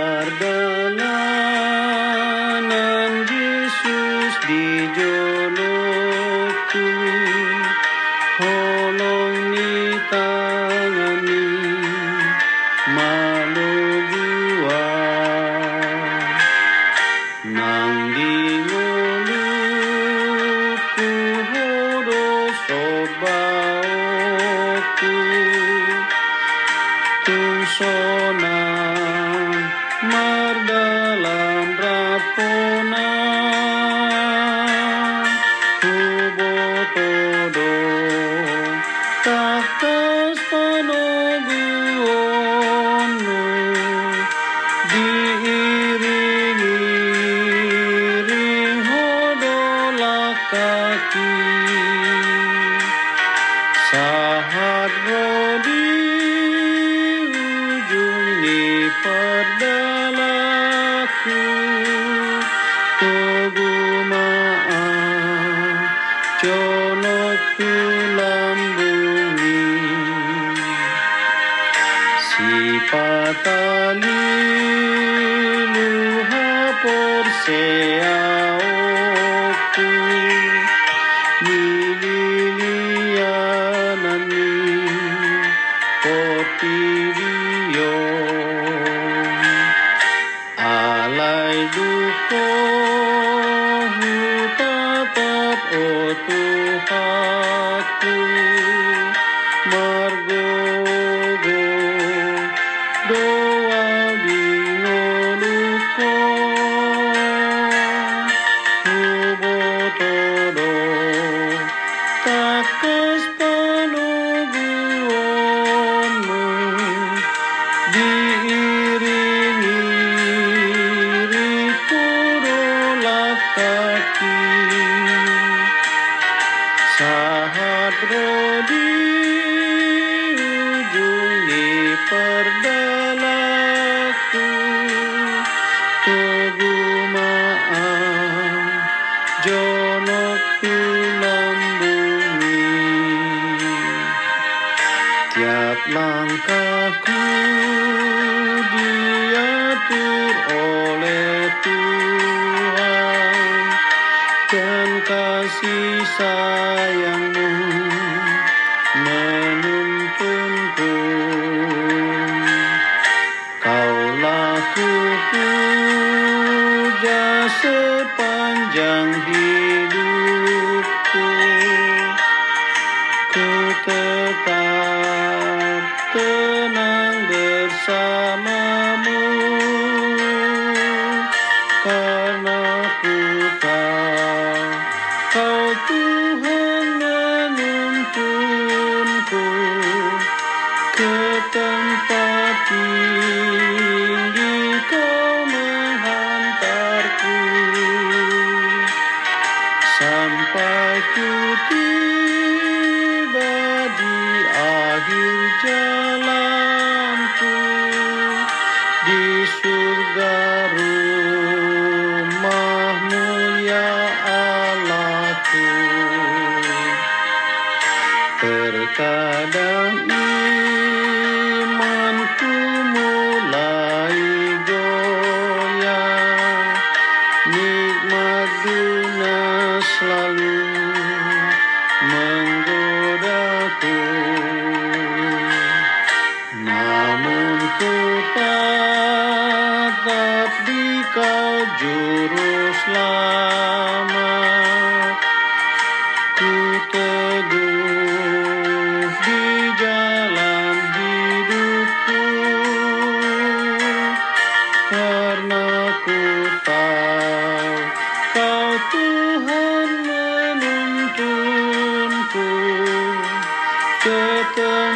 Di pardalanan Yesus dijolokku Holong ni tangani malugua Nang di Sahat rodi ujung ni perdalaku Togu maaf Conokku lambungi. Si patali luha porseaoku 哆喏哒哒波多阿 Sahat rodi ujung di perdalaku Tugu maaf jonokku lambungi Tiap langkahku diatur oleh Tuhan kasih sayangmu menuntunku. Kaulah ku puja sepanjang hidupku. Ku tetap tenang bersamamu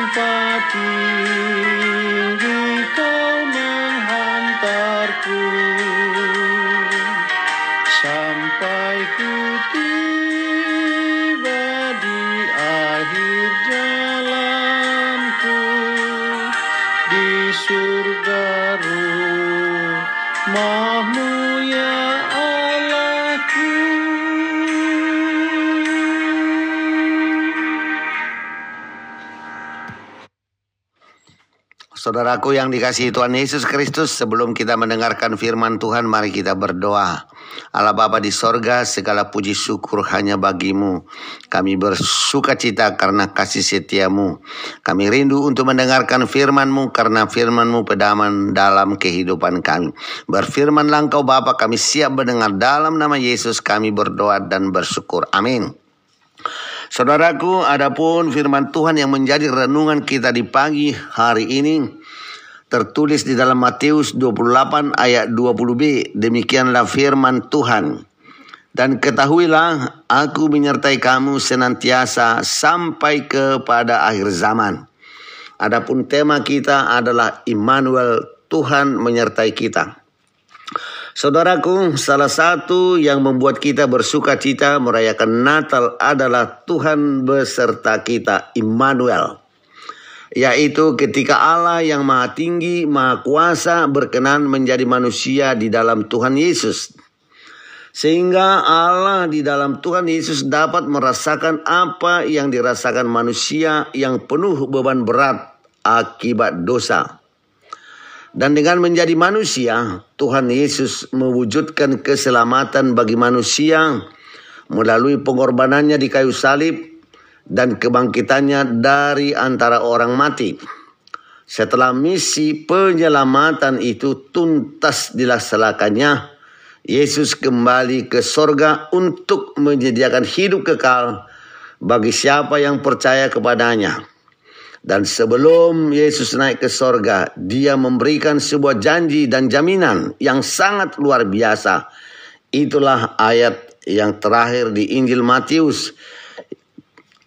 tempat tinggi kau menghantarku. Sampai ku tiba di akhir jalanku. Di surga rumahmu Saudaraku yang dikasihi Tuhan Yesus Kristus, sebelum kita mendengarkan firman Tuhan, mari kita berdoa. Allah Bapa di sorga, segala puji syukur hanya bagimu. Kami bersuka cita karena kasih setiamu. Kami rindu untuk mendengarkan firmanmu karena firmanmu pedaman dalam kehidupan kami. Berfirmanlah engkau Bapa, kami siap mendengar dalam nama Yesus kami berdoa dan bersyukur. Amin. Saudaraku, adapun firman Tuhan yang menjadi renungan kita di pagi hari ini tertulis di dalam Matius 28 ayat 20b. Demikianlah firman Tuhan. Dan ketahuilah, aku menyertai kamu senantiasa sampai kepada akhir zaman. Adapun tema kita adalah Immanuel, Tuhan menyertai kita. Saudaraku, salah satu yang membuat kita bersuka cita merayakan Natal adalah Tuhan beserta kita, Immanuel. Yaitu ketika Allah yang maha tinggi, maha kuasa berkenan menjadi manusia di dalam Tuhan Yesus. Sehingga Allah di dalam Tuhan Yesus dapat merasakan apa yang dirasakan manusia yang penuh beban berat akibat dosa. Dan dengan menjadi manusia, Tuhan Yesus mewujudkan keselamatan bagi manusia melalui pengorbanannya di kayu salib dan kebangkitannya dari antara orang mati. Setelah misi penyelamatan itu tuntas dilaksanakannya, Yesus kembali ke sorga untuk menyediakan hidup kekal bagi siapa yang percaya kepadanya. Dan sebelum Yesus naik ke sorga, dia memberikan sebuah janji dan jaminan yang sangat luar biasa. Itulah ayat yang terakhir di Injil Matius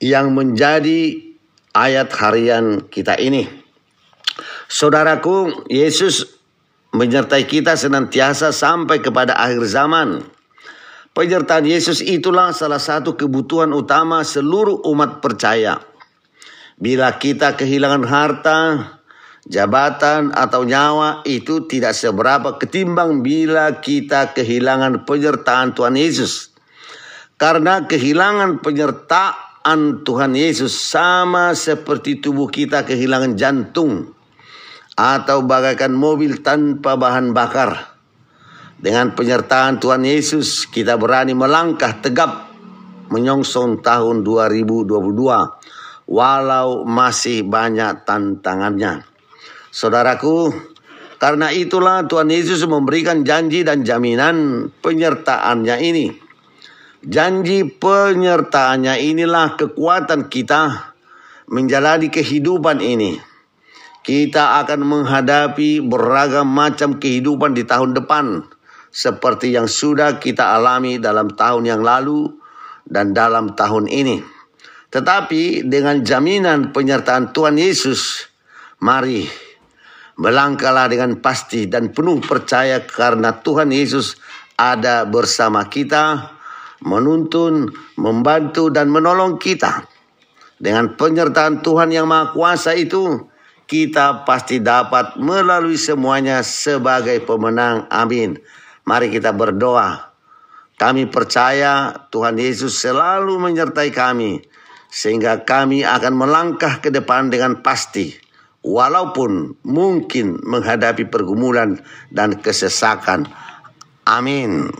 yang menjadi ayat harian kita ini. Saudaraku, Yesus menyertai kita senantiasa sampai kepada akhir zaman. Penyertaan Yesus itulah salah satu kebutuhan utama seluruh umat percaya. Bila kita kehilangan harta, jabatan atau nyawa itu tidak seberapa ketimbang bila kita kehilangan penyertaan Tuhan Yesus. Karena kehilangan penyertaan Tuhan Yesus sama seperti tubuh kita kehilangan jantung atau bagaikan mobil tanpa bahan bakar. Dengan penyertaan Tuhan Yesus kita berani melangkah tegap menyongsong tahun 2022 walau masih banyak tantangannya. Saudaraku, karena itulah Tuhan Yesus memberikan janji dan jaminan penyertaannya ini. Janji penyertaannya inilah kekuatan kita menjalani kehidupan ini. Kita akan menghadapi beragam macam kehidupan di tahun depan, seperti yang sudah kita alami dalam tahun yang lalu dan dalam tahun ini. Tetapi dengan jaminan penyertaan Tuhan Yesus, mari melangkahlah dengan pasti dan penuh percaya karena Tuhan Yesus ada bersama kita, menuntun, membantu dan menolong kita. Dengan penyertaan Tuhan yang Maha Kuasa itu, kita pasti dapat melalui semuanya sebagai pemenang. Amin. Mari kita berdoa. Kami percaya Tuhan Yesus selalu menyertai kami sehingga kami akan melangkah ke depan dengan pasti walaupun mungkin menghadapi pergumulan dan kesesakan. Amin.